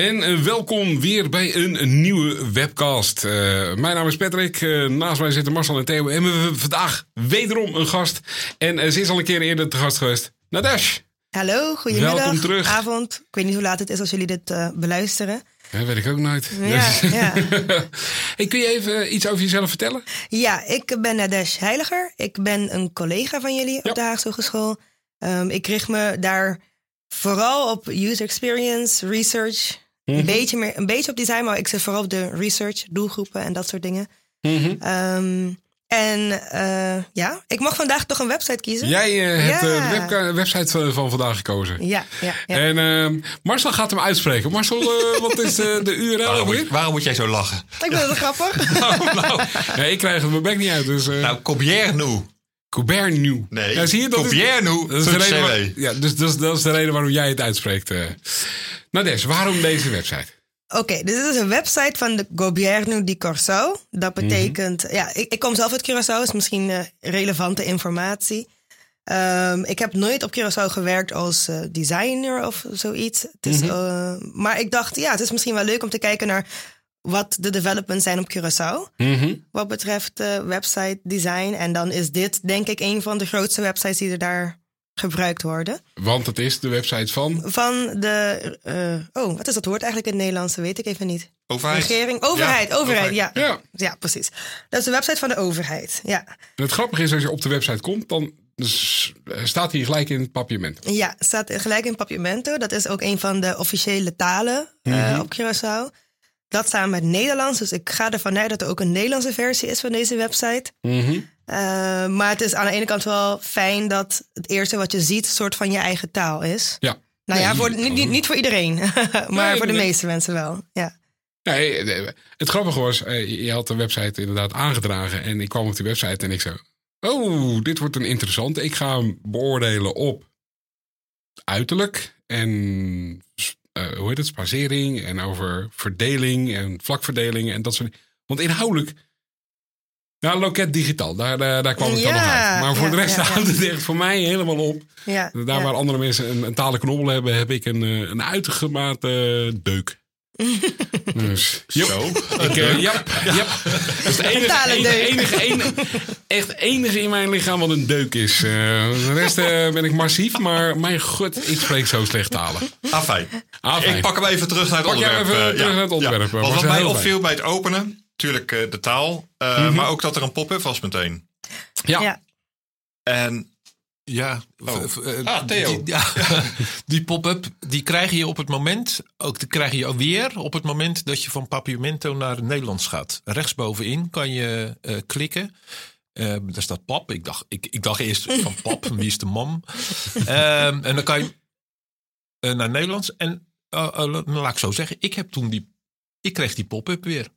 En eh, welkom weer bij een, nieuwe webcast. Eh, mijn naam is Patrick. Eh, naast mij zitten Marcel en Theo. En we hebben vandaag wederom een gast. En ze is al een keer eerder te gast geweest. Nadash. Hallo, goedemiddag, Welkom terug. avond. Ik weet niet hoe laat het is als jullie dit beluisteren. Ja, weet ik ook nooit. Ja, ja. hey, kun je even iets over jezelf vertellen? Ja, ik ben Nadesh Heiliger. Ik ben een collega van jullie Ja. op de Haagse Hogeschool. Ehm, ik richt me daar vooral op user experience, research. Mhm. een, beetje meer, een beetje op design, maar ik zit vooral op de research, doelgroepen en dat soort dingen. Mhm. Ehm, en eh, ja, ik mag vandaag toch een website kiezen. Jij eh, hebt eh, Ja. de website van, van vandaag gekozen. Ja, ja, ja. En ehm, Marcel gaat hem uitspreken. Marcel, wat is eh, de URL Waarom moet, waarom moet jij zo lachen? Ik vind het grappig. Nou, nou, nee, ik krijg het mijn bek niet uit. Dus, eh Nou, Cobiernu. Coubert New. Nee, ja, zie je, dat is, dat is de reden ja, dus, dus dat is de reden waarom jij het uitspreekt. eh. Nou Des, waarom deze website? Oké, dit is een website van de Gobierno di Corso. Dat betekent, ja, ik, ik kom zelf uit Curaçao, is misschien eh, relevante informatie. Ehm, ik heb nooit op Curaçao gewerkt als eh, designer of zoiets. Het is, eh, maar ik dacht, ja, het is misschien wel leuk om te kijken naar wat de developments zijn op Curaçao. Mhm. Wat betreft eh, website design. En dan is dit denk ik een van de grootste websites die er daar gebruikt worden. Want het is de website van... Van de, eh, oh, wat is dat woord eigenlijk in het Nederlands? Dat weet ik even niet. Overheid. Regering, overheid, Ja, overheid, overheid. ja. Ja. Ja, precies. Dat is de website van de overheid. Ja, En het grappige is, als je op de website komt, dan staat hij gelijk in het papierment. ja staat gelijk in Papiamento. Dat is ook een van de officiële talen eh, op Curaçao. Dat samen met Nederlands. Dus ik ga ervan uit dat er ook een Nederlandse versie is van deze website. Mhm. Eh, maar het is aan de ene kant wel fijn dat het eerste wat je ziet, een soort van je eigen taal is. Ja. Nou ja, voor, niet, niet, niet voor iedereen, maar Nee, voor de nee. meeste mensen wel. Ja. Nee, het grappige was, eh, je had de website inderdaad aangedragen. En ik kwam op die website en ik zei... Oh, dit wordt een interessante. Ik ga hem beoordelen op uiterlijk en eh, hoe heet het, spacering en over verdeling en vlakverdeling en dat soort dingen. Want inhoudelijk, nou, loket digitaal, daar, daar, daar kwam ik dan nog uit. Maar voor ja, de rest ja, het echt voor mij helemaal op. Ja, Daar waar andere mensen een, een talen knobbel hebben, heb ik een, eh, een uitgemaakte deuk. Dus. Zo. Ik, eh, ja, ja. Dat is het enige, enige, enige, echt enige in mijn lichaam wat een deuk is. Eh, de rest eh, ben ik massief, maar mijn god, ik spreek zo slecht talen. Ah, fijn. Ah, fijn. Ik pak hem even terug naar het Pak onderwerp. even terug naar het onderwerp, Ja. wat mij opviel bij het openen, natuurlijk eh, de taal, eh, Mhm. maar ook dat er een pop-up was meteen. Ja, Ja. En Ja, Oh. eh, Ah, Theo. Die, ja, die pop-up die krijg je op het moment, ook die krijg je weer op het moment dat je van Papiamento naar Nederlands gaat. Rechtsbovenin kan je eh, klikken. Eh, daar staat pap. Ik dacht, ik, ik dacht eerst van pap, wie is de mam? Ehm, en dan kan je naar Nederlands. En laat ik zo zeggen, ik heb toen die, ik kreeg die pop-up weer.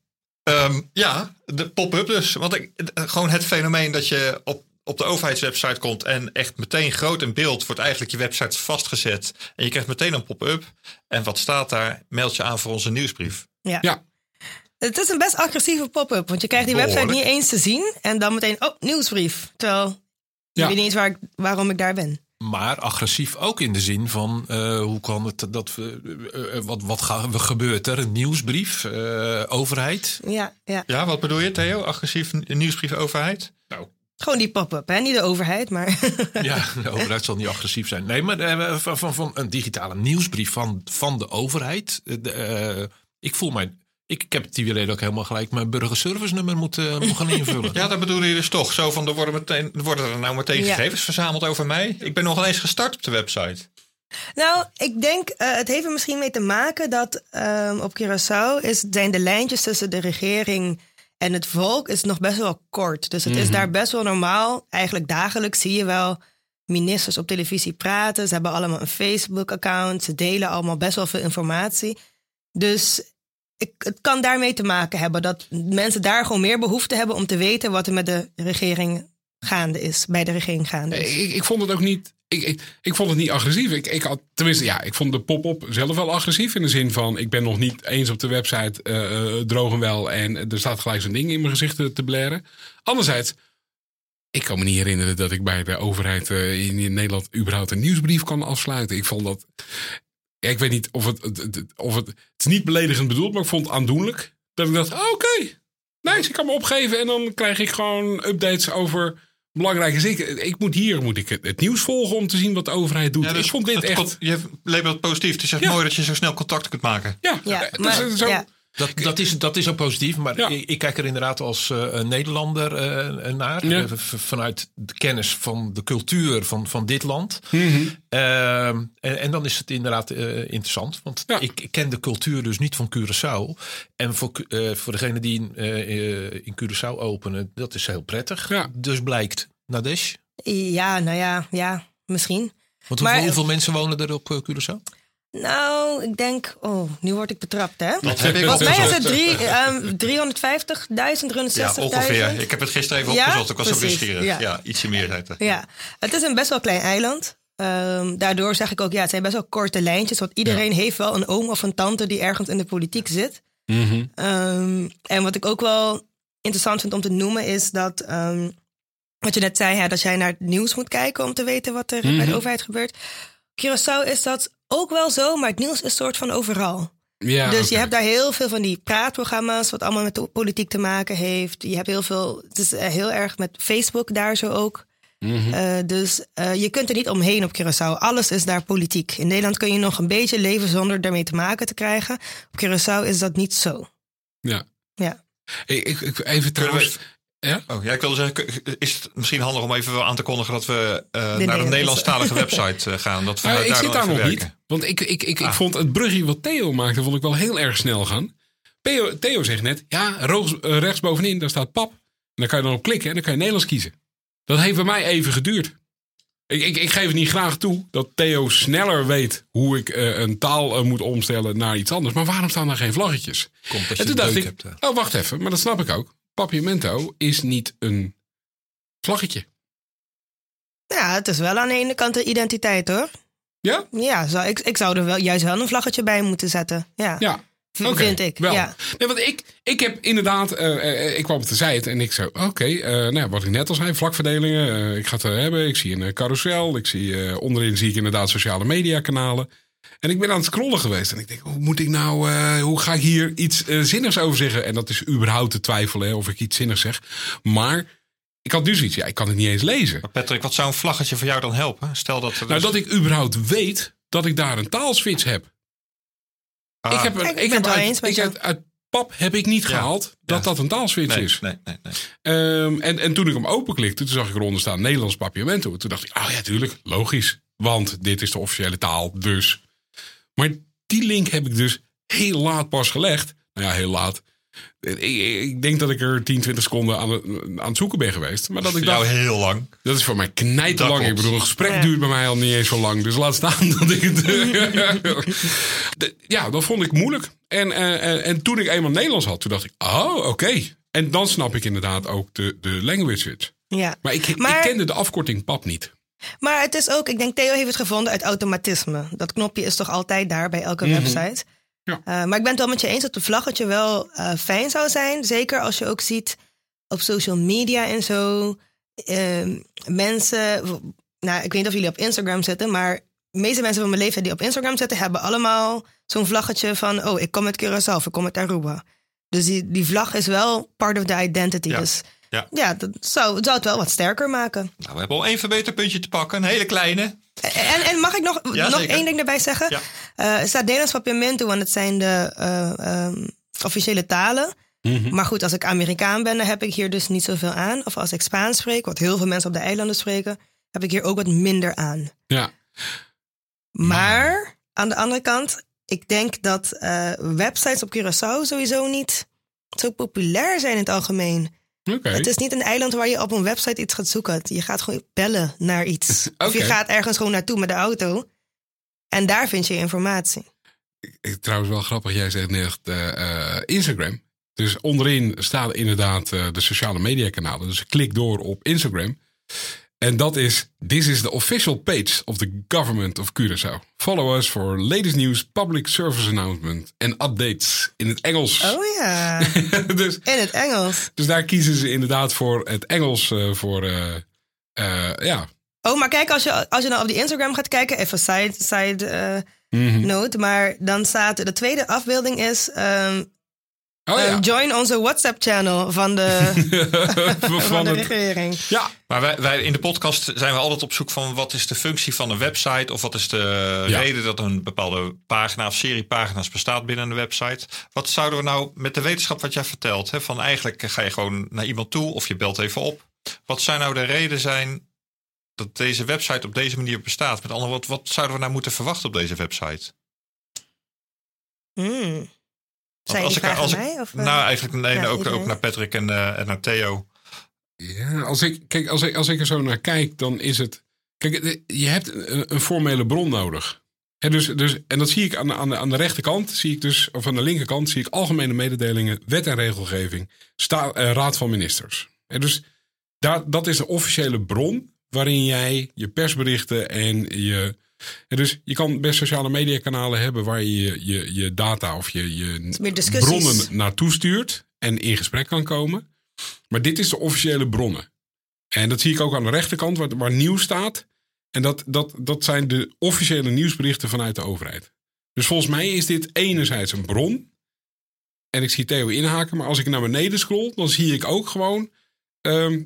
ehm, ja, de pop-up dus. Want ik, gewoon het fenomeen dat je op, op de overheidswebsite komt en echt meteen groot in beeld wordt eigenlijk je website vastgezet. En je krijgt meteen een pop-up. En wat staat daar? Meld je aan voor onze nieuwsbrief. Ja. Ja. Het is een best agressieve pop-up, want je krijgt die website niet eens te zien en dan meteen, oh, nieuwsbrief. Terwijl je Ja. weet niet eens waar ik, waarom ik daar ben. Maar agressief ook in de zin van eh, hoe kan het dat we eh, eh, wat wat gaan we gebeurt er een nieuwsbrief eh, overheid Ja, ja. Ja, wat bedoel je Theo? Agressief nieuwsbrief overheid? Gewoon die pop-up, hè? niet de overheid, maar ja de overheid zal niet agressief zijn nee maar eh, van, van, van een digitale nieuwsbrief van van de overheid Eh, de, eh, ik voel mij ik, ik heb die reden ook helemaal gelijk mijn burgerservice nummer moeten moet gaan invullen Ja, dat bedoel je dus toch. Zo van, er worden, meteen, worden er nou meteen Ja. gegevens verzameld over mij. Ik ben nog eens gestart op de website. Nou, ik denk, eh, het heeft er misschien mee te maken dat ehm, op Curaçao is, zijn de lijntjes tussen de regering en het volk is nog best wel kort. Dus het is daar best wel normaal. Eigenlijk dagelijks zie je wel ministers op televisie praten. Ze hebben allemaal een Facebook-account. Ze delen allemaal best wel veel informatie. Dus ik, het kan daarmee te maken hebben dat mensen daar gewoon meer behoefte hebben om te weten wat er met de regering gaande is, bij de regering gaande is. Ik, ik vond het ook niet. Ik, ik, vond het niet agressief. Ik, ik had, tenminste, ja, ik vond de pop-up zelf wel agressief. In de zin van: ik ben nog niet eens op de website eh eh, droog en wel. En er staat gelijk zo'n ding in mijn gezicht te, blaren. Anderzijds, ik kan me niet herinneren dat ik bij de overheid eh, in, in Nederland überhaupt een nieuwsbrief kan afsluiten. Ik vond dat. Ik weet niet of het, het, of het. Het is niet beledigend bedoeld, maar ik vond het aandoenlijk. Dat ik dacht: oh, oké, nice, ik kan me opgeven. En dan krijg ik gewoon updates over belangrijke dingen. Ik moet hier moet ik het, het nieuws volgen om te zien wat de overheid doet. Ja, dus ik vond dit het echt. Je labelt het positief. Het is echt Ja. mooi dat je zo snel contact kunt maken. Ja, Ja, is maar- zo, ja. Dat, dat, is, dat is ook positief, maar Ja. ik, ik kijk er inderdaad als eh, Nederlander eh, naar. Ja. Eh, v- vanuit de kennis van de cultuur van, van dit land. Mhm. Ehm, en, en dan is het inderdaad eh, interessant. Want Ja. ik, ik ken de cultuur dus niet van Curaçao. En voor, eh, voor degene die in, in Curaçao openen, dat is heel prettig. Ja. Dus blijkt Nadesh. Ja, nou ja, ja, misschien. Want Maar- hoeveel, mensen wonen er op Curaçao? Nou, ik denk, oh, nu word ik betrapt, hè? Dat heb ik Volgens mij is het drie, ehm 350.000, 360.000. Ja, ongeveer. Ik heb het gisteren even Ja, opgezocht. Ik was ook precies. nieuwsgierig. Ja. Ja. ietsje meer zei het. Ja, het is een best wel klein eiland. Ehm, daardoor zeg ik ook, ja, het zijn best wel korte lijntjes. Want iedereen heeft wel een oom of een tante die ergens in de politiek zit. Mhm. Ehm, en wat ik ook wel interessant vind om te noemen is dat, ehm, wat je net zei, hè, dat jij naar het nieuws moet kijken om te weten wat er bij Mhm. de overheid gebeurt. Curaçao is dat ook wel zo, maar het nieuws is soort van overal. Ja, dus je hebt daar heel veel van die praatprogramma's, wat allemaal met de politiek te maken heeft. Je hebt heel veel, het is eh, heel erg met Facebook daar zo ook. Eh, dus eh, je kunt er niet omheen op Curaçao. Alles is daar politiek. In Nederland kun je nog een beetje leven zonder daarmee te maken te krijgen. Op Curaçao is dat niet zo. Ja. Ja. Ik, ik, ik- even trouwens. Ja? Oh, ja, ik wilde zeggen, is het misschien handig om even wel aan te kondigen dat we eh, naar de Nederlandse. Nederlandstalige website eh, gaan. Dat we Nou, daar ik dan zit daar nog werken. niet. Want ik, ik, ik, ik Ah. vond het brugje wat Theo maakte, vond ik wel heel erg snel gaan. Theo, Theo zegt net, ja, eh, rechtsbovenin, daar staat pap. En daar kan je dan op klikken en dan kan je Nederlands kiezen. Dat heeft bij mij even geduurd. Ik, ik, ik geef het niet graag toe dat Theo sneller weet hoe ik eh, een taal moet omstellen naar iets anders. Maar waarom staan daar geen vlaggetjes? Komt als En je toen de dacht ik, hebt. oh wacht even, maar dat snap ik ook. Papiamento is niet een vlaggetje. Ja, het is wel aan de ene kant de identiteit hoor. Ja? Ja, zou, ik, ik zou er wel, juist wel een vlaggetje bij moeten zetten. Ja, Ja. vind ik. Wel. Ja. Nee, want ik, ik heb inderdaad, eh, eh, ik kwam op de zijde en ik zei, oké, eh, nou, wat ik net al zei, vlakverdelingen, ik ga het hebben. Ik zie een carousel, ik zie, onderin zie ik inderdaad sociale media kanalen. En ik ben aan het scrollen geweest en ik denk, hoe moet ik nou, eh, hoe ga ik hier iets eh, zinnigs over zeggen? En dat is überhaupt te twijfelen hè, of ik iets zinnigs zeg. Maar ik had dus iets, ja, ik kan het niet eens lezen. Maar Patrick, wat zou een vlaggetje voor jou dan helpen? Stel dat... er Nou, dus- dat ik überhaupt weet dat ik daar een taalswitch heb. Ah, ik heb, een, ik ik ben heb het uit, eens met ik uit, uit pap heb ik niet Ja. gehaald dat Ja. dat een taalswitch nee, is. nee, nee, nee. Ehm, en, en toen ik hem openklikte, toen zag ik eronder staan Nederlands papiamento. Toen dacht ik, ah ja, tuurlijk, logisch. Want dit is de officiële taal, dus. Maar die link heb ik dus heel laat pas gelegd. Nou ja, heel laat. Ik, ik denk dat ik er 10, 20 seconden aan, het- aan het zoeken ben geweest. Maar dat ik jou dacht, heel lang. dat is voor mij knijterlang. Dat Ik bedoel, een gesprek Ja. duurt bij mij al niet eens zo lang. Dus laat staan dat ik het... Ja, dat vond ik moeilijk. En, eh, en, en toen ik eenmaal Nederlands had, toen dacht ik, oh, oké. En dan snap ik inderdaad ook de, de language switch. Ja. Maar ik, Maar- ik kende de afkorting PAP niet. Maar het is ook, ik denk Theo heeft het gevonden uit automatisme. Dat knopje is toch altijd daar bij elke Mhm. website. Ja. Eh, maar ik ben het wel met je eens dat de vlaggetje wel eh, fijn zou zijn. Zeker als je ook ziet op social media en zo. ehm, mensen, nou ik weet niet of jullie op Instagram zitten, maar de meeste mensen van mijn leeftijd die op Instagram zitten, hebben allemaal zo'n vlaggetje van, oh ik kom uit Curaçao ik kom uit Aruba. Dus die, die vlag is wel part of the identity. Ja. Dus Ja. ja, dat zou, zou het wel wat sterker maken. Nou, we hebben al één verbeterpuntje te pakken. Een hele kleine. En, en mag ik nog, Ja, nog één ding erbij zeggen? Ja. Eh, er staat Nederlands papiamento, want het zijn de eh, ehm, officiële talen. Mhm. Maar goed, als ik Amerikaan ben, dan heb ik hier dus niet zoveel aan. Of als ik Spaans spreek, wat heel veel mensen op de eilanden spreken, heb ik hier ook wat minder aan. Ja. Maar aan de andere kant, ik denk dat eh, websites op Curaçao sowieso niet zo populair zijn in het algemeen. Het is niet een eiland waar je op een website iets gaat zoeken. Je gaat gewoon bellen naar iets. Of je gaat ergens gewoon naartoe met de auto. En daar vind je informatie. ik- trouwens wel grappig, jij zegt net eh, eh, Instagram. Dus onderin staan inderdaad eh, de sociale media kanalen. Dus klik door op Instagram. En dat is, this is the official page of the government of Curaçao. Follow us for latest news, public service announcement en updates in het Engels. Oh ja, dus, in het Engels. dus daar kiezen ze inderdaad voor het Engels eh, voor, eh, eh, ja. Oh, maar kijk, als je, als je nou op die Instagram gaat kijken, even side, side Mhm. note. Maar dan staat, de tweede afbeelding is, ehm, Oh ja, ehm, join onze WhatsApp-channel van de, van, van de het, regering. ja. Maar wij, wij in de podcast zijn we altijd op zoek van wat is de functie van een website of wat is de Ja. reden dat een bepaalde pagina of serie pagina's bestaat binnen een website. Wat zouden we nou met de wetenschap wat jij vertelt, hè, van eigenlijk ga je gewoon naar iemand toe of je belt even op. Wat zou nou de reden zijn dat deze website op deze manier bestaat? Met andere woorden, wat zouden we nou moeten verwachten op deze website? Hmm. Zijn als ik- als ik- mij? Of, eh? nou, eigenlijk nee, ja, ook, iedereen. ook naar Patrick en, eh, en naar Theo. Ja, als ik, kijk, als ik, als ik er zo naar kijk, dan is het. Kijk, de- je hebt een, een formele bron nodig. Hè, dus, dus, en dat zie ik aan, de- aan, de, aan de rechterkant, zie ik dus, of aan de linkerkant, zie ik algemene mededelingen, wet en regelgeving, sta, eh, raad van ministers. Hè, dus daar, dat is de officiële bron waarin jij je persberichten en je. En dus je kan best sociale mediakanalen hebben waar je je, je, data of je, je bronnen naartoe stuurt en in gesprek kan komen. Maar dit is de officiële bronnen. En dat zie ik ook aan de rechterkant, waar, waar nieuws staat. En dat, dat, dat zijn de officiële nieuwsberichten vanuit de overheid. Dus volgens mij is dit enerzijds een bron. En ik zie Theo inhaken, maar als ik naar beneden scroll, dan zie ik ook gewoon ehm,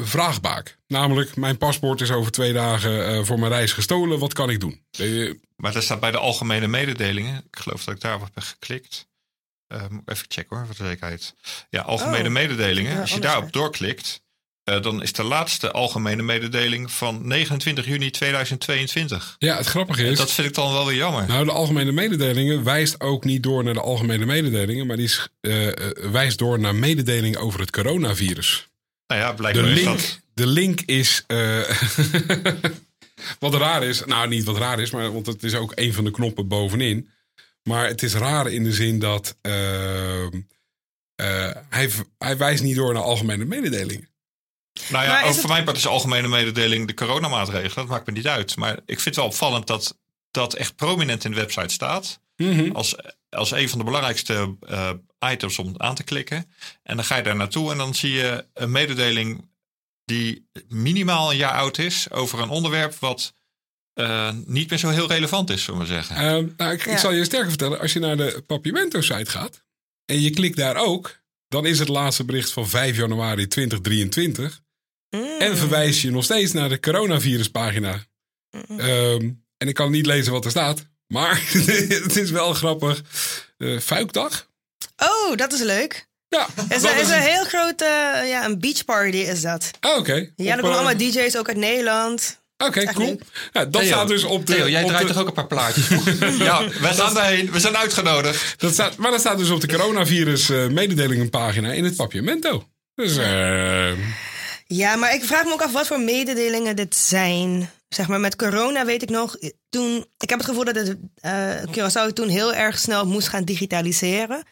vraagbaak. Namelijk, mijn paspoort is over twee dagen eh, voor mijn reis gestolen. Wat kan ik doen? Eh, Maar daar staat bij de algemene mededelingen. Ik geloof dat ik daarop heb geklikt. Eh, moet ik even checken hoor, voor de zekerheid. Ja, algemene Oh. mededelingen. Ja, Als je daarop doorklikt, eh, dan is de laatste algemene mededeling van 29 juni 2022. ja, het grappige is... Dat vind ik dan wel weer jammer. Nou, de algemene mededelingen wijst ook niet door naar de algemene mededelingen, maar die is, eh, eh, wijst door naar mededelingen over het coronavirus. Nou ja, De blijkbaar is link, dat. de link is. eh, wat raar is, nou niet wat raar is, maar want het is ook een van de knoppen bovenin. Maar het is raar in de zin dat ehm, eh, hij, hij wijst niet door naar algemene mededelingen. Nou ja, is ook het- voor mijn part is de algemene mededeling de coronamaatregelen. Dat maakt me niet uit. Maar ik vind het wel opvallend dat dat echt prominent in de website staat. Mhm. als, als een van de belangrijkste eh, items om aan te klikken. En dan ga je daar naartoe en dan zie je een mededeling die minimaal een jaar oud is over een onderwerp wat eh, niet meer zo heel relevant is, zullen we zeggen. Ehm, nou, ik, ik zal je sterker vertellen, als je naar de Papiamento-site gaat en je klikt daar ook, dan is het laatste bericht van 5 januari 2023. Hmm. En verwijs je nog steeds naar de coronaviruspagina. Ehm, en ik kan niet lezen wat er staat. Maar het is wel grappig. Eh Fuikdag? Oh, dat is leuk. Ja. Is, dat er, is is een heel groot, eh, ja, een beachparty is dat. Ah, Oké. Ja, er komen eh, allemaal DJ's ook uit Nederland. Oké, cool. Ja, dat Theo, staat dus op de... Theo, jij op draait de- toch ook een paar plaatjes? ja, we gaan daarheen. We zijn uitgenodigd. dat staat, maar dat staat dus op de coronavirus mededelingenpagina in het Papiamento. Dus eh, Ja, maar ik vraag me ook af wat voor mededelingen dit zijn. Zeg maar, met corona weet ik nog, toen, ik heb het gevoel dat het eh Curaçao toen heel erg snel moest gaan digitaliseren.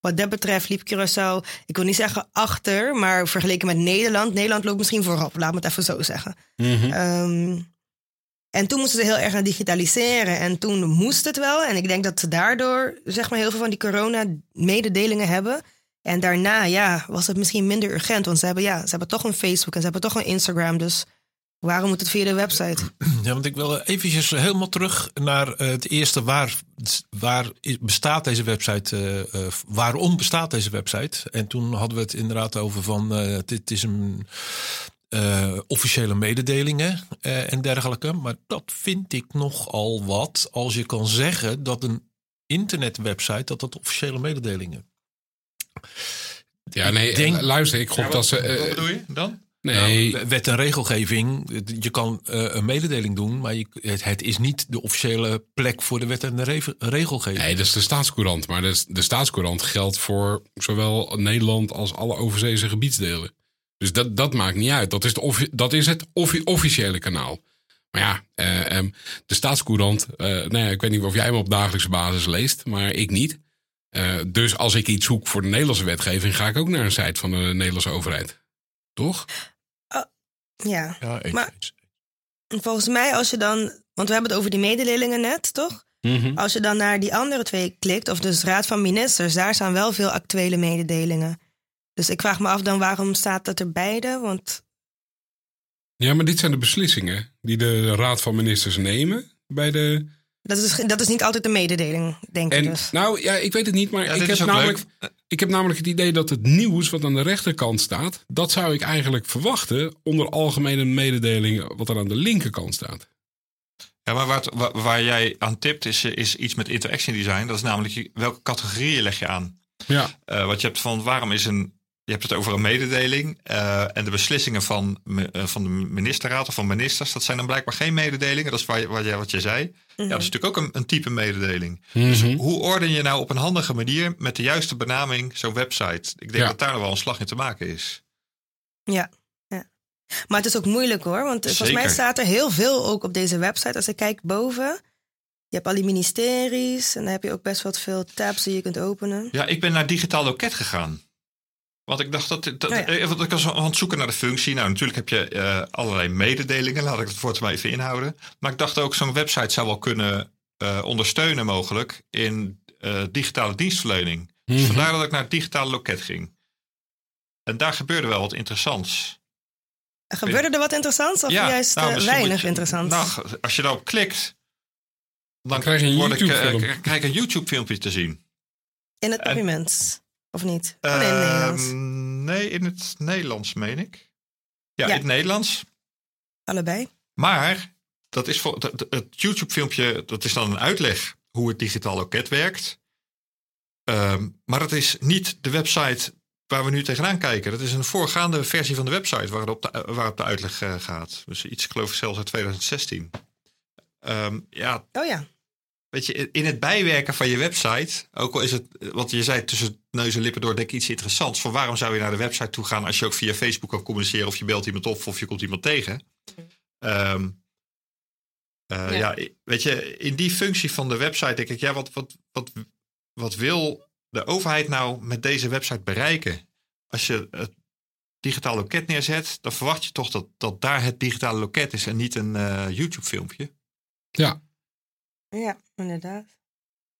Wat dat betreft liep Curaçao, ik wil niet zeggen achter, maar vergeleken met Nederland, Nederland loopt misschien voorop, laat me het even zo zeggen. mhm. Ehm, en toen moesten ze heel erg gaan digitaliseren. En toen moest het wel. En ik denk dat ze daardoor zeg maar, heel veel van die corona-mededelingen hebben. En daarna ja, was het misschien minder urgent. Want ze hebben, ja, ze hebben toch een Facebook en ze hebben toch een Instagram. Dus waarom moet het via de website? Ja, want ik wil eventjes helemaal terug naar eh, het eerste. Waar, waar bestaat deze website? eh, eh, waarom bestaat deze website? En toen hadden we het inderdaad over van... eh, dit is een eh, officiële mededelingen eh, en dergelijke. Maar dat vind ik nogal wat. Als je kan zeggen dat een internetwebsite... dat dat officiële mededelingen... ja, nee, Ik denk- luister, ik gok dat ze... Wat bedoel je dan? Nee, Nou, wet en regelgeving. Je kan eh, een mededeling doen, maar je, het, het is niet de officiële plek voor de wet en de re- regelgeving. Nee, dat is de staatscourant. Maar de, de staatscourant geldt voor zowel Nederland als alle overzeese gebiedsdelen. Dus dat, dat maakt niet uit. Dat is, de dat is het offi- officiële kanaal. Maar ja, eh, ehm, de staatscourant, eh, nou ja, ik weet niet of jij hem op dagelijkse basis leest, maar ik niet. Dus als ik iets zoek voor de Nederlandse wetgeving, ga ik ook naar een site van de Nederlandse overheid. Toch? Ja. Ja, eens, Maar- eens. Volgens mij als je dan... Want we hebben het over die mededelingen net, toch? Mhm. Als je dan naar die andere twee klikt, of dus Raad van Ministers, daar staan wel veel actuele mededelingen. Dus ik vraag me af dan waarom staat dat er beide? Want Ja, maar dit zijn de beslissingen die de Raad van Ministers nemen bij de. dat is, dat is niet altijd een mededeling, denk ik En dus. nou ja, ik weet het niet, maar Ja, ik, heb namelijk, leuk. Ik heb namelijk het idee dat het nieuws wat aan de rechterkant staat, dat zou ik eigenlijk verwachten onder algemene mededelingen wat er aan de linkerkant staat. Ja, maar waar, het- waar, jij aan tipt is, is iets met interaction design. Dat is namelijk welke categorieën leg je aan. Ja, Eh, wat je hebt van waarom is een. Je hebt het over een mededeling. eh, en de beslissingen van, eh, van de ministerraad of van ministers. Dat zijn dan blijkbaar geen mededelingen. Dat is waar je, wat, je, wat je zei. Ja, dat is natuurlijk ook een, een type mededeling. Dus Mhm. hoe orden je nou op een handige manier. met de juiste benaming zo'n website? Ik denk Ja. dat daar nog wel een slag in te maken is. Ja, ja. Maar het is ook moeilijk hoor, want volgens mij staat er heel veel ook op deze website. Als ik kijk boven, je hebt al die ministeries en dan heb je ook best wat veel tabs die je kunt openen. Ja, ik ben naar digitaal loket gegaan. Want ik dacht dat. dat ja. eh, want ik was aan het zoeken naar de functie. Nou, natuurlijk heb je eh, allerlei mededelingen. Laat ik het woord maar even inhouden. Maar ik dacht ook, zo'n website zou wel kunnen eh, ondersteunen, mogelijk. in eh, digitale dienstverlening. Dus Mhm. vandaar dat ik naar het digitale loket ging. En daar gebeurde wel wat interessants. Gebeurde er wat interessants of juist nou, weinig je- interessants? Nou, als je daarop klikt. dan krijg je een YouTube-filmpje te zien. in het en- document, of niet? Nee, in het Nederlands. Ehm, nee, in het Nederlands, meen ik. Ja, Ja. in het Nederlands. Allebei. Maar dat is voor, dat- het YouTube-filmpje, dat is dan een uitleg hoe het digitaal loket werkt. Ehm, maar dat is niet de website waar we nu tegenaan kijken. Dat is een voorgaande versie van de website waarop de, waarop de uitleg eh, gaat. Dus iets, geloof ik, zelfs uit 2016. Ehm, ja, Oh ja. Weet je, in het bijwerken van je website, ook al is het, want je zei tussen neus en lippen door, denk ik iets interessants. Van waarom zou je naar de website toe gaan als je ook via Facebook kan communiceren of je belt iemand op of je komt iemand tegen? Ehm, eh, Ja. ja. weet je, in die functie van de website denk ik, ja, wat, wat, wat, wat wil de overheid nou met deze website bereiken? Als je het digitaal loket neerzet, dan verwacht je toch dat, dat daar het digitale loket is en niet een eh, YouTube-filmpje. ja. Ja, inderdaad.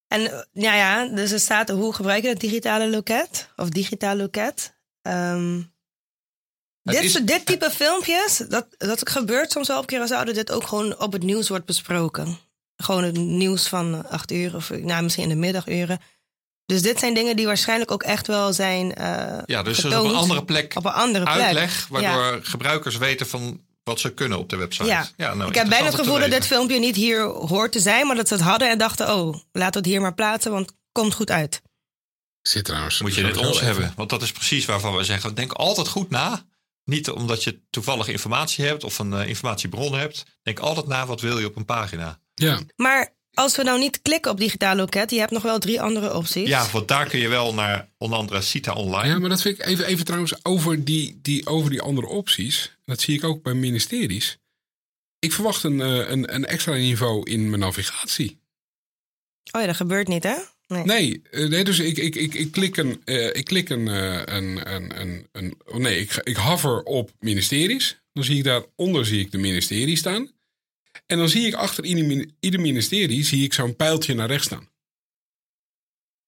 En eh, ja, ja, dus er staat hoe gebruik je het digitale loket? Of digitaal loket? Ehm, dit, is- soort- dit type filmpjes, dat, dat gebeurt soms wel op Curaçao, dat dit ook gewoon op het nieuws wordt besproken. Gewoon het nieuws van acht uur of nou, misschien in de middaguren. Dus dit zijn dingen die waarschijnlijk ook echt wel zijn eh Ja, dus getoond op een andere plek op een andere plek. uitleg, waardoor gebruikers weten van wat ze kunnen op de website. Ja. nou, Ik heb bijna het gevoel dat dit filmpje niet hier hoort te zijn, maar dat ze het hadden en dachten, oh, laten we het hier maar plaatsen, want het komt goed uit. Zit trouwens. Moet je net sowieso ons even- hebben, want dat is precies waarvan we zeggen, denk altijd goed na. Niet omdat je toevallig informatie hebt of een eh, informatiebron hebt. Denk altijd na, wat wil je op een pagina? Ja, Maar als we nou niet klikken op digitaal loket, je hebt nog wel drie andere opties. Ja, want daar kun je wel naar onder andere Cita Online. ja, maar dat vind ik even, even trouwens over die, die, over die andere opties. Dat zie ik ook bij ministeries. Ik verwacht een, eh, een, een extra niveau in mijn navigatie. Oh ja, dat gebeurt niet, hè? Nee. Nee, eh, nee dus ik, ik, ik, ik klik een. eh, ik klik een, eh, een, een, een, een oh nee, ik, ik hover op ministeries. Dan zie ik daaronder zie ik de ministerie staan. En dan zie ik achter ieder, mini- ieder ministerie zie ik zo'n pijltje naar rechts staan.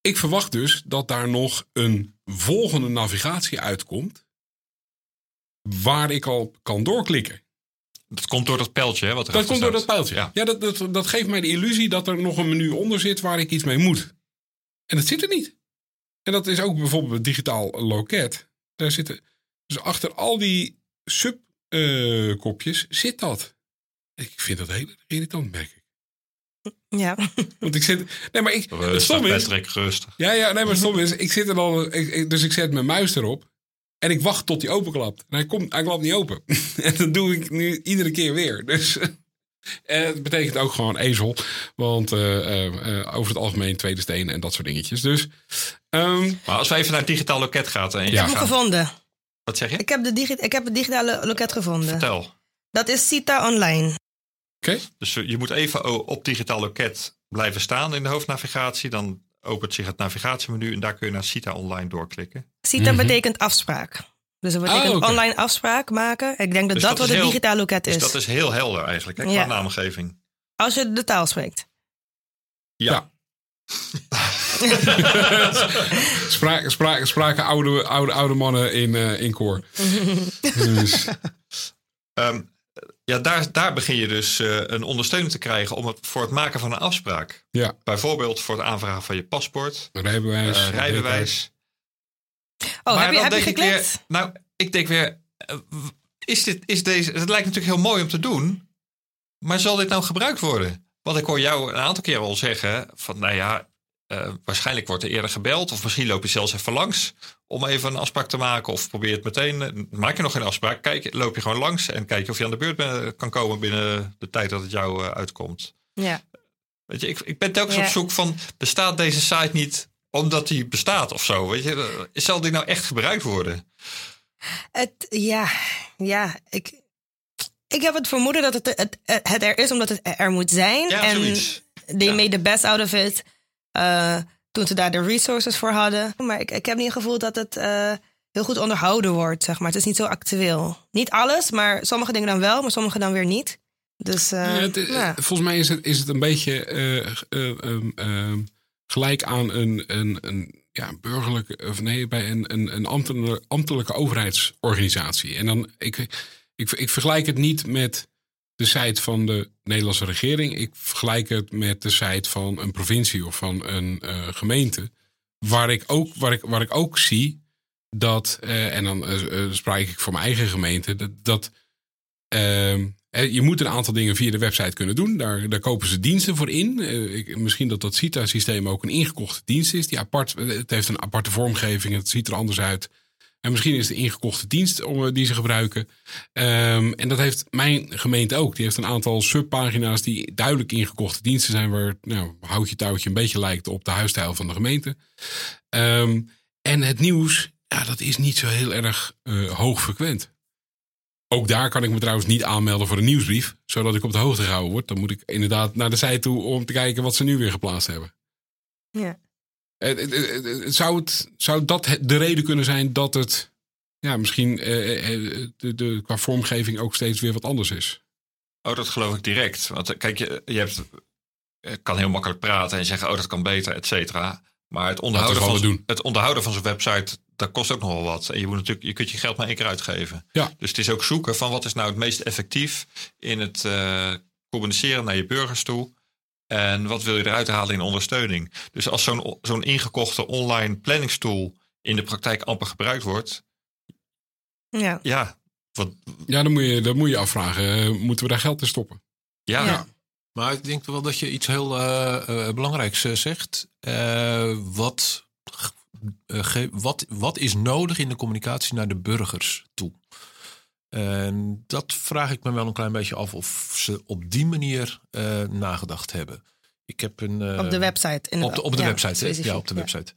Ik verwacht dus dat daar nog een volgende navigatie uitkomt. Waar ik al kan doorklikken. Dat komt door dat pijltje, hè? Wat Dat komt door dat pijltje. Ja. Ja, dat, dat, dat geeft mij de illusie dat er nog een menu onder zit waar ik iets mee moet. En dat zit er niet. En dat is ook bijvoorbeeld het digitaal loket. Daar zitten, dus achter al die subkopjes zit dat. Ik vind dat heel irritant, merk ik. Ja. Want ik zit. Nee, maar ik. Rustig, stom is. Patrick, rustig. Ja, ja, nee, maar stom is. Ik zit er. Ik, ik- dus ik zet mijn muis erop. En ik wacht tot hij openklapt. En hij, komt, hij klapt niet open. en dat doe ik nu iedere keer weer. Dus. eh, het betekent ook gewoon ezel. Want eh, eh, eh, over het algemeen tweede steen en dat soort dingetjes. Dus. ehm, Maar als we even naar het digitaal loket gaan. En Ik Ja. heb hem gevonden. Wat zeg je? Ik heb, de digi ik heb het digitale loket gevonden. Vertel. Dat is Cita Online. Oké. Dus je moet even op digitaal loket blijven staan in de hoofdnavigatie. Dan opent zich het navigatiemenu en daar kun je naar Cita Online doorklikken. CITA Mhm. betekent afspraak. Dus dat betekent Ah, online afspraak maken. Ik denk dat Dus dat, dat wat heel- digitaal loket Dus is. dat is heel helder eigenlijk, hè, qua Ja. naamgeving. Als je de taal spreekt. Ja. Ja. Spraken, spraken, spraken oude, oude, oude mannen in, eh, in koor. dus, Ehm, ja, daar, daar begin je dus eh, een ondersteuning te krijgen om het, voor het maken van een afspraak. ja, Bijvoorbeeld voor het aanvragen van je paspoort, rijbewijs. eh, rijbewijs. Oh, Maar heb je, heb je geklikt? weer, nou, ik denk weer, eh, is dit, is deze, het lijkt natuurlijk heel mooi om te doen, maar zal dit nou gebruikt worden? Want ik hoor jou een aantal keer al zeggen van, nou ja, eh, waarschijnlijk wordt er eerder gebeld of misschien loop je zelfs even langs om even een afspraak te maken of probeer het meteen, maak je nog geen afspraak, kijk, loop je gewoon langs en kijk of je aan de beurt ben- kan komen binnen de tijd dat het jou eh, uitkomt. Ja. Weet je, ik, ik ben telkens Ja. op zoek van, bestaat deze site niet omdat die bestaat of zo? Weet je, Eh, zal die nou echt gebruikt worden? Het, ja, ja, ik, ik heb het vermoeden dat het, het, het er is omdat het er moet zijn. Ja, en zoiets. they Ja. made the best out of it. Eh, toen ze daar de resources voor hadden. Maar ik, ik heb niet het gevoel dat het eh, heel goed onderhouden wordt, zeg maar. Het is niet zo actueel. Niet alles, maar sommige dingen dan wel, maar sommige dan weer niet. Dus eh, Ja, het- ja. Volgens mij is het, is het een beetje eh, eh, ehm, ehm, gelijk aan een, een, een ja, burgerlijke, of nee, bij een, een, een ambtelijke, ambtelijke overheidsorganisatie. En dan, ik, ik, ik vergelijk het niet met de site van de Nederlandse regering. Ik vergelijk het met de site van een provincie of van een eh, gemeente. Waar ik, ook, waar, ik, waar ik ook zie dat, eh, en dan eh, eh, spreek ik voor mijn eigen gemeente, dat, dat ehm, eh, je moet een aantal dingen via de website kunnen doen. Daar, daar kopen ze diensten voor in. Ik, misschien dat dat CITA-systeem ook een ingekochte dienst is. Die apart, het heeft een aparte vormgeving. Het ziet er anders uit. En misschien is het een ingekochte dienst eh, die ze gebruiken. Ehm, en dat heeft mijn gemeente ook. Die heeft een aantal subpagina's die duidelijk ingekochte diensten zijn. Waar nou, houtje touwtje een beetje lijkt op de huisstijl van de gemeente. Ehm, en het nieuws, ja, dat is niet zo heel erg eh hoog frequent. Ook daar kan ik me trouwens niet aanmelden voor een nieuwsbrief, zodat ik op de hoogte gehouden word. Dan moet ik inderdaad naar de site toe om te kijken wat ze nu weer geplaatst hebben. ja. Zou, het, zou dat de reden kunnen zijn dat het ja, misschien eh, eh, de, de, qua vormgeving ook steeds weer wat anders is? Oh, dat geloof ik direct. Want eh, kijk, je, je hebt, kan heel makkelijk praten en zeggen, oh, dat kan beter, et cetera. Maar het onderhouden, van, doen. het onderhouden van zo'n website, dat kost ook nogal wat. En je, moet natuurlijk, je kunt je geld maar één keer uitgeven. Ja. Dus het is ook zoeken van wat is nou het meest effectief in het eh, communiceren naar je burgers toe. En wat wil je eruit halen in ondersteuning? Dus als zo'n zo'n ingekochte online planningstool in de praktijk amper gebruikt wordt, ja. ja, wat, Ja, dan moet je, dan moet je afvragen, eh, moeten we daar geld in stoppen? ja, Ja. Maar ik denk wel dat je iets heel eh, eh, belangrijks zegt. Eh, wat, eh, ge- wat, wat is nodig in de communicatie naar de burgers toe? En dat vraag ik me wel een klein beetje af of ze op die manier eh, nagedacht hebben. Ik heb een, eh, Op de website. op inderdaad. de, op de Ja, website, hè? ja, op de ja. website.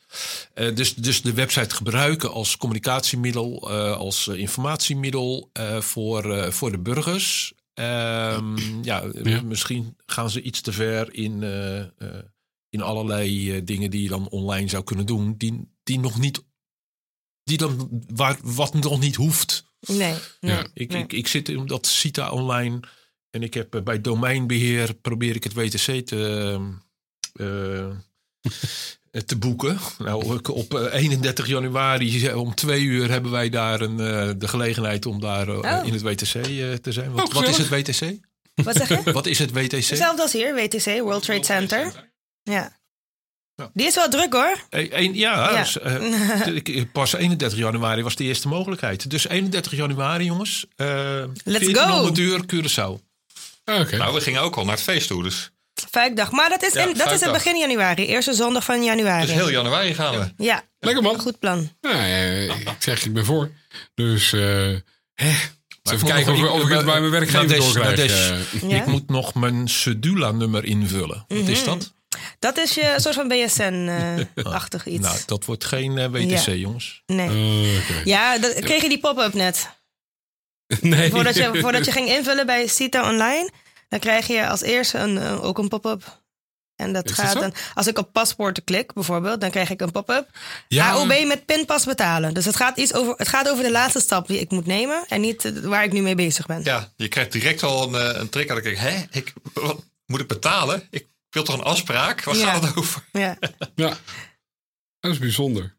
Eh, dus, dus de website gebruiken als communicatiemiddel, eh, als informatiemiddel eh, voor, eh, voor de burgers. Ehm, ja, Ja. misschien gaan ze iets te ver in, eh, eh, in allerlei eh, dingen die je dan online zou kunnen doen, die, die nog niet, die dan, waar, wat nog niet hoeft. Nee, nee, Ja, Ik, nee. ik, ik zit in dat CITA online en ik heb eh, bij domeinbeheer probeer ik het WTC te, eh, te boeken. Nou, op eh, 31 januari eh, om twee uur hebben wij daar een, eh, de gelegenheid om daar eh, Oh. in het WTC eh, te zijn. Wat, Oh, wat is het. WTC? Wat zeg je? Wat is het WTC? Hetzelfde als hier, WTC, World Trade Center. Ja. Ja. Die is wel druk hoor. Een- ja, Ja. dus, eh, pas 31 januari was de eerste mogelijkheid. Dus 31 januari, jongens. eh Let's 1400 go. uur Curaçao. Ah, Oké. Nou, we gingen ook al naar het feest toe, dus, Vijfdag. Maar dat is, Ja, in, dat is in begin januari. Eerste zondag van januari. dus heel januari gaan we. Ja, Lekker man. goed plan. Nou, ik zeg, ik ben voor. Dus, eh hè, even kijken of, of ik het bij mijn werkgever doorkrijg. Ik moet nog mijn Sedula-nummer invullen. Wat is dat? Dat is je soort van BSN-achtig iets. Nou, dat wordt geen eh, WTC, Ja. jongens. nee. Oh. Ja, dat, kreeg je die pop-up net? Nee. Voordat je, voordat je ging invullen bij Cita Online. dan krijg je als eerste een, eh, ook een pop-up. En dat Is gaat dan, als ik op paspoorten klik bijvoorbeeld, dan krijg ik een pop-up. Ja. AOB met pinpas betalen. Dus het gaat, iets over, het gaat over de laatste stap die ik moet nemen en niet eh, waar ik nu mee bezig ben. Ja, je krijgt direct al een, een trick. En dan denk ik, hè, ik, wat, moet ik betalen? Ik wil toch een afspraak? Waar Ja. gaat het over? Ja. Ja, dat is bijzonder.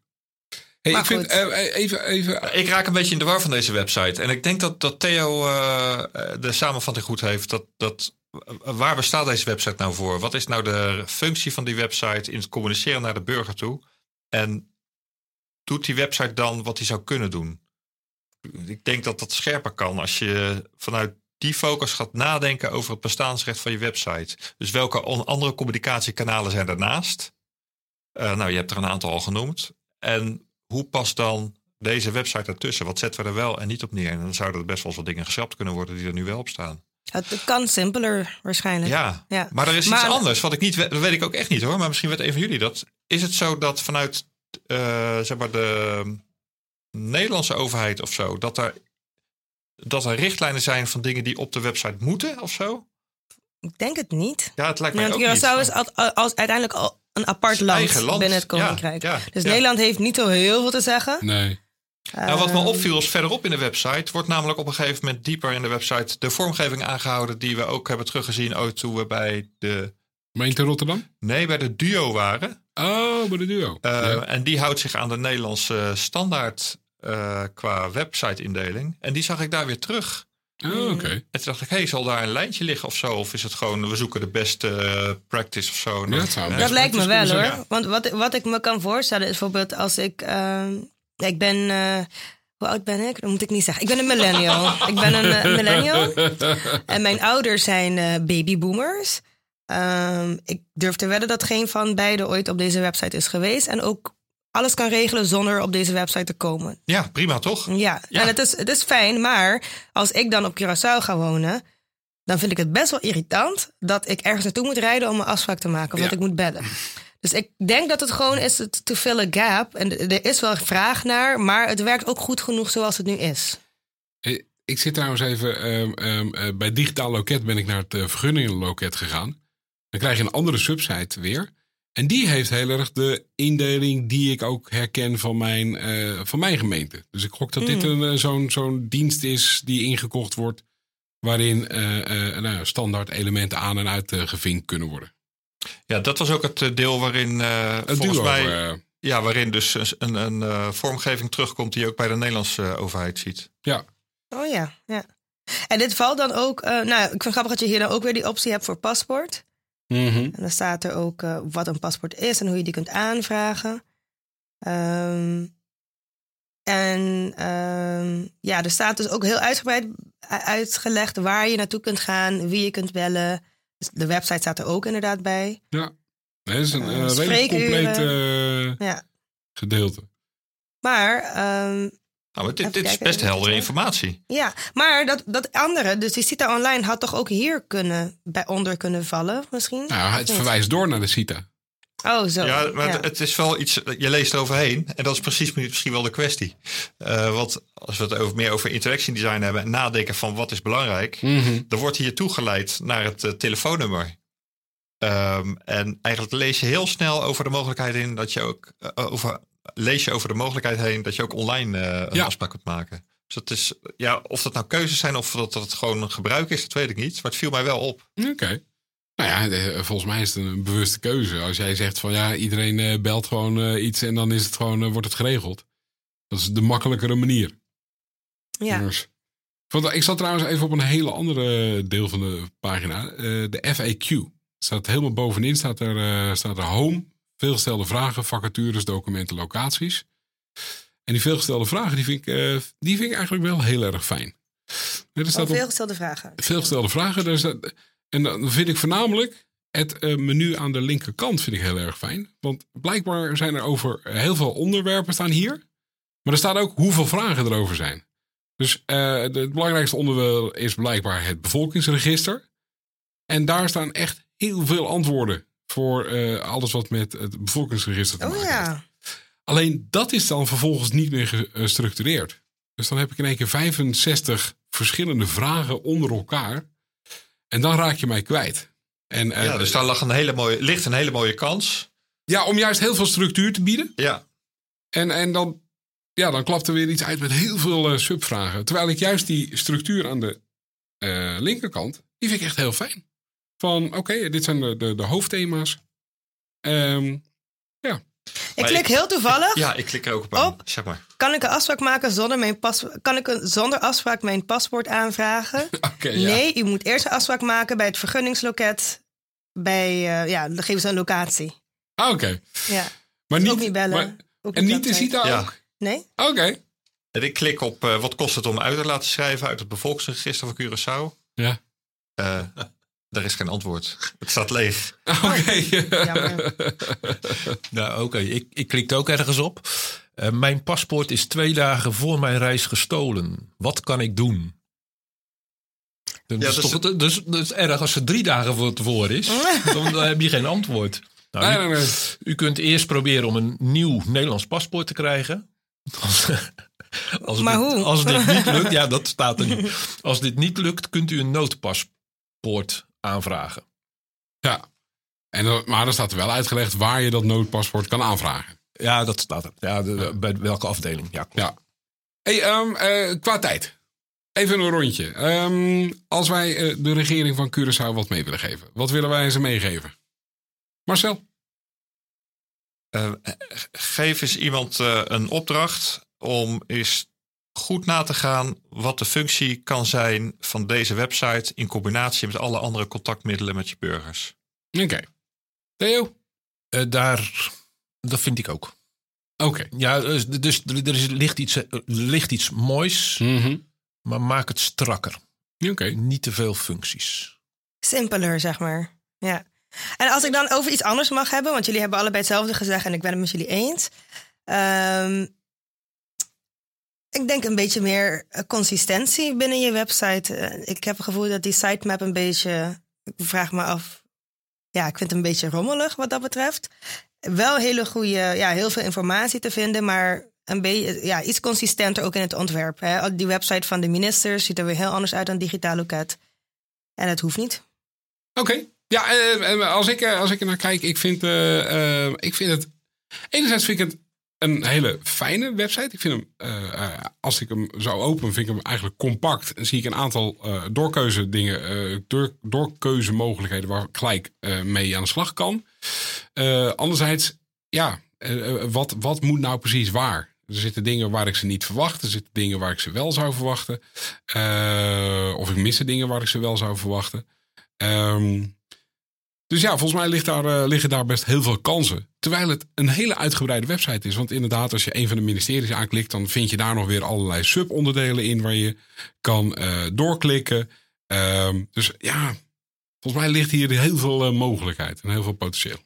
Hey, ik vind, goed. eh, even, even, Ik raak een beetje in de war van deze website. En ik denk dat, dat Theo eh, de samenvatting goed heeft. Dat, dat, waar bestaat deze website nou voor? Wat is nou de functie van die website in het communiceren naar de burger toe? En doet die website dan wat hij zou kunnen doen? Ik denk dat dat scherper kan als je vanuit die focus gaat nadenken over het bestaansrecht van je website. Dus welke andere communicatiekanalen zijn daarnaast? Eh, nou, je hebt er een aantal al genoemd. En hoe past dan deze website ertussen? Wat zetten we er wel en niet op neer? En dan zouden er best wel wat dingen geschrapt kunnen worden die er nu wel op staan. Het kan simpeler waarschijnlijk. Ja, Ja. maar er is Maar- iets anders wat ik niet weet. Dat weet ik ook echt niet hoor. Maar misschien weet een van jullie dat. Is het zo dat vanuit eh, zeg maar de Nederlandse overheid of zo, dat er, dat er richtlijnen zijn van dingen die op de website moeten of zo? Ik denk het niet. Ja, het lijkt mij want ook niet. Curaçao is al- als, uiteindelijk al een apart land, land. binnen het Koninkrijk. ja, dus ja. Nederland heeft niet zo heel veel te zeggen. nee. Nou, wat me opviel is verderop in de website wordt namelijk op een gegeven moment dieper in de website de vormgeving aangehouden die we ook hebben teruggezien ooit toen we bij de Gemeente Rotterdam? nee bij de duo waren. Oh, bij de duo. Uh, Ja. En die houdt zich aan de Nederlandse standaard uh, qua website-indeling. En die zag ik daar weer terug. Oh, oké. En toen dacht ik, hey, zal daar een lijntje liggen of zo? Of is het gewoon, we zoeken de beste uh, practice of zo? Ja, dat zou Ja, Dat lijkt me wel hoor. ja. Want wat, wat ik me kan voorstellen is bijvoorbeeld als ik. ehm, ik ben. eh, hoe oud ben ik? Dat moet ik niet zeggen. Ik ben een millennial. ik ben een eh, millennial. En mijn ouders zijn eh, babyboomers. Ehm, ik durf te wedden dat geen van beiden ooit op deze website is geweest. En ook alles kan regelen zonder op deze website te komen. Ja, prima toch? Ja, Ja. en het is, het is fijn. Maar als ik dan op Curaçao ga wonen... dan vind ik het best wel irritant... dat ik ergens naartoe moet rijden om een afspraak te maken. Of Ja. dat ik moet bellen. Dus ik denk dat het gewoon is fill a gap. En er is wel vraag naar... maar het werkt ook goed genoeg zoals het nu is. Hey, Ik zit trouwens even ehm, ehm, eh, bij Digitaal Loket ben ik naar het eh, vergunningenloket gegaan. Dan krijg je een andere subsite weer. En die heeft heel erg de indeling die ik ook herken van mijn, eh, van mijn gemeente. Dus ik gok dat dit een, eh, zo'n zo'n dienst is die ingekocht wordt. Waarin eh, eh, nou, ja, standaard elementen aan en uit gevinkt kunnen worden. Ja, dat was ook het deel waarin eh, Het volgens duo, mij... Ja, waarin dus een, een, eh, vormgeving terugkomt die je ook bij de Nederlandse overheid ziet. ja, Oh ja, ja. En dit valt dan ook... eh, nou, ik vind het grappig dat je hier dan ook weer die optie hebt voor paspoort. Mhm. En dan staat er ook eh, wat een paspoort is en hoe je die kunt aanvragen. Ehm, en ehm, ja, er staat dus ook heel uitgebreid uitgelegd waar je naartoe kunt gaan, wie je kunt bellen. Dus de website staat er ook inderdaad bij. ja. Dat is een eh, redelijk compleet Ja. gedeelte. Maar, ehm, Nou, maar dit, dit is best heldere informatie. ja. maar dat, dat andere, dus die CITA Online had toch ook hier kunnen, bij onder kunnen vallen misschien? Nou, het verwijst door naar de CITA. Oh, zo. Ja, maar Ja. het- is wel iets, je leest eroverheen. En dat is precies misschien wel de kwestie. Eh, want als we het over, meer over interaction design hebben en nadenken van wat is belangrijk. Mhm. Dan wordt hier toegeleid naar het eh, telefoonnummer. Ehm, en eigenlijk lees je heel snel over de mogelijkheid in dat je ook eh, over, lees je over de mogelijkheid heen dat je ook online eh, een Ja. afspraak kunt maken. Dus dat is, ja, of dat nou keuzes zijn of dat, dat het gewoon een gebruik is, dat weet ik niet. Maar het viel mij wel op. Oké. Nou ja, volgens mij is het een bewuste keuze. Als jij zegt van ja, iedereen eh, belt gewoon eh, iets en dan is het gewoon, wordt het geregeld. Dat is de makkelijkere manier. ja. Dus- Want ik zat trouwens even op een hele andere deel van de pagina. eh, de FAQ. Staat helemaal bovenin staat er, eh, staat er home. Veelgestelde vragen, vacatures, documenten, locaties. En die veelgestelde vragen, die vind ik, eh, die vind ik eigenlijk wel heel erg fijn. Er staat Oh, op- veel gestelde vragen. veel gestelde vragen. Daar staat- en dan vind ik voornamelijk het eh, menu aan de linkerkant vind ik heel erg fijn. Want blijkbaar zijn er over heel veel onderwerpen staan hier. Maar er staat ook hoeveel vragen erover zijn. Dus eh, het belangrijkste onderwerp is blijkbaar het bevolkingsregister. En daar staan echt heel veel antwoorden voor eh, alles wat met het bevolkingsregister te Oh maken heeft. ja. Alleen dat is dan vervolgens niet meer gestructureerd. Dus dan heb ik in één keer 65 verschillende vragen onder elkaar. En dan raak je mij kwijt. En, eh, Ja, dus daar lag een hele mooie, ligt een hele mooie kans. ja, om juist heel veel structuur te bieden. Ja, En, en dan, ja, dan klapt er weer iets uit met heel veel eh, subvragen. Terwijl ik juist die structuur aan de eh, linkerkant, die vind ik echt heel fijn. Van, oké, dit zijn de, de, de hoofdthema's. Ehm, Ik Maar klik ik- heel toevallig. ja, ik klik er ook op aan. Op. Zeg maar. Kan ik een afspraak maken zonder mijn pas Kan ik een, zonder afspraak mijn paspoort aanvragen? oké, ja. Nee, u moet eerst een afspraak maken bij het vergunningsloket. Bij, eh, ja, dan geven ze een locatie. Ah, oké. Ja, Maar ook niet, niet bellen. maar- Ook en niet de. CITA Ja. ook? Nee? Oké. En ik klik op eh, wat kost het om uit te laten schrijven uit het bevolkingsregister van Curaçao. Ja. Eh daar is geen antwoord. Het staat leeg. Oké. Jammer. Nou, oké. Ik, ik klikte ook ergens op. Eh, mijn paspoort is twee dagen voor mijn reis gestolen. Wat kan ik doen? Dat Ja, is dus- toch dat is, dat is erg als het drie dagen voor tevoren is. dan, dan heb je geen antwoord. Nou, Nee, u, nee, nee. u kunt eerst proberen om een nieuw Nederlands paspoort te krijgen. Als, als Maar dit, hoe? Als dit niet lukt, ja, dat staat er niet. Als dit niet lukt, kunt u een noodpaspoort aanvragen. Ja. En maar dan staat er wel uitgelegd waar je dat noodpaspoort kan aanvragen. Ja, dat staat er. Ja, de- bij welke afdeling? Ja, klopt. Ja. Hey, ehm, eh, qua tijd. Even een rondje. Ehm, als wij eh, de regering van Curaçao wat mee willen geven. Wat willen wij ze meegeven? Marcel? Eh, geef eens iemand eh, een opdracht om eens goed na te gaan wat de functie kan zijn van deze website in combinatie met alle andere contactmiddelen met je burgers. Oké. Theo? Eh, daar, dat vind ik ook. Oké. Ja, dus, dus er is, ligt, iets, eh, er ligt iets moois, Mhm. maar maak het strakker. Oké. Niet te veel functies. Simpeler, zeg maar. Ja. En als ik dan over iets anders mag hebben, want jullie hebben allebei hetzelfde gezegd en ik ben het met jullie eens. Ehm, ik denk een beetje meer eh, consistentie binnen je website. Eh, ik heb het gevoel dat die sitemap een beetje. Ik vraag me af. Ja, ik vind het een beetje rommelig wat dat betreft. Wel hele goede, ja, heel veel informatie te vinden, maar een beetje, ja, iets consistenter ook in het ontwerp. Hè. Die website van de ministers ziet er weer heel anders uit dan digitaal loket. En het hoeft niet. Oké. Ja, eh, eh, als, ik, eh, als ik er naar kijk, ik vind, eh, eh, ik vind het. Enerzijds vind ik het een hele fijne website. Ik vind hem, eh, eh, als ik hem zou openen, vind ik hem eigenlijk compact. En zie ik een aantal eh doorkeuze dingen, eh, door, doorkeuzemogelijkheden waar ik gelijk mee aan de slag kan. Anderzijds, ja, wat, wat moet nou precies waar? Er zitten dingen waar ik ze niet verwacht. Er zitten dingen waar ik ze wel zou verwachten. Of ik misse dingen waar ik ze wel zou verwachten. Ehm, dus ja, volgens mij ligt daar, eh, liggen daar best heel veel kansen. Terwijl het een hele uitgebreide website is. Want inderdaad, als je een van de ministeries aanklikt, dan vind je daar nog weer allerlei subonderdelen in waar je kan eh, doorklikken. Ehm, dus ja, volgens mij ligt hier heel veel eh, mogelijkheid en heel veel potentieel.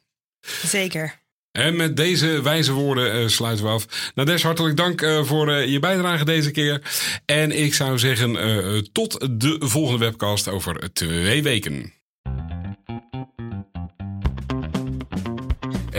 Zeker. En met deze wijze woorden sluiten we af. Nadesh, hartelijk dank voor je bijdrage deze keer. En ik zou zeggen, tot de volgende webcast over twee weken.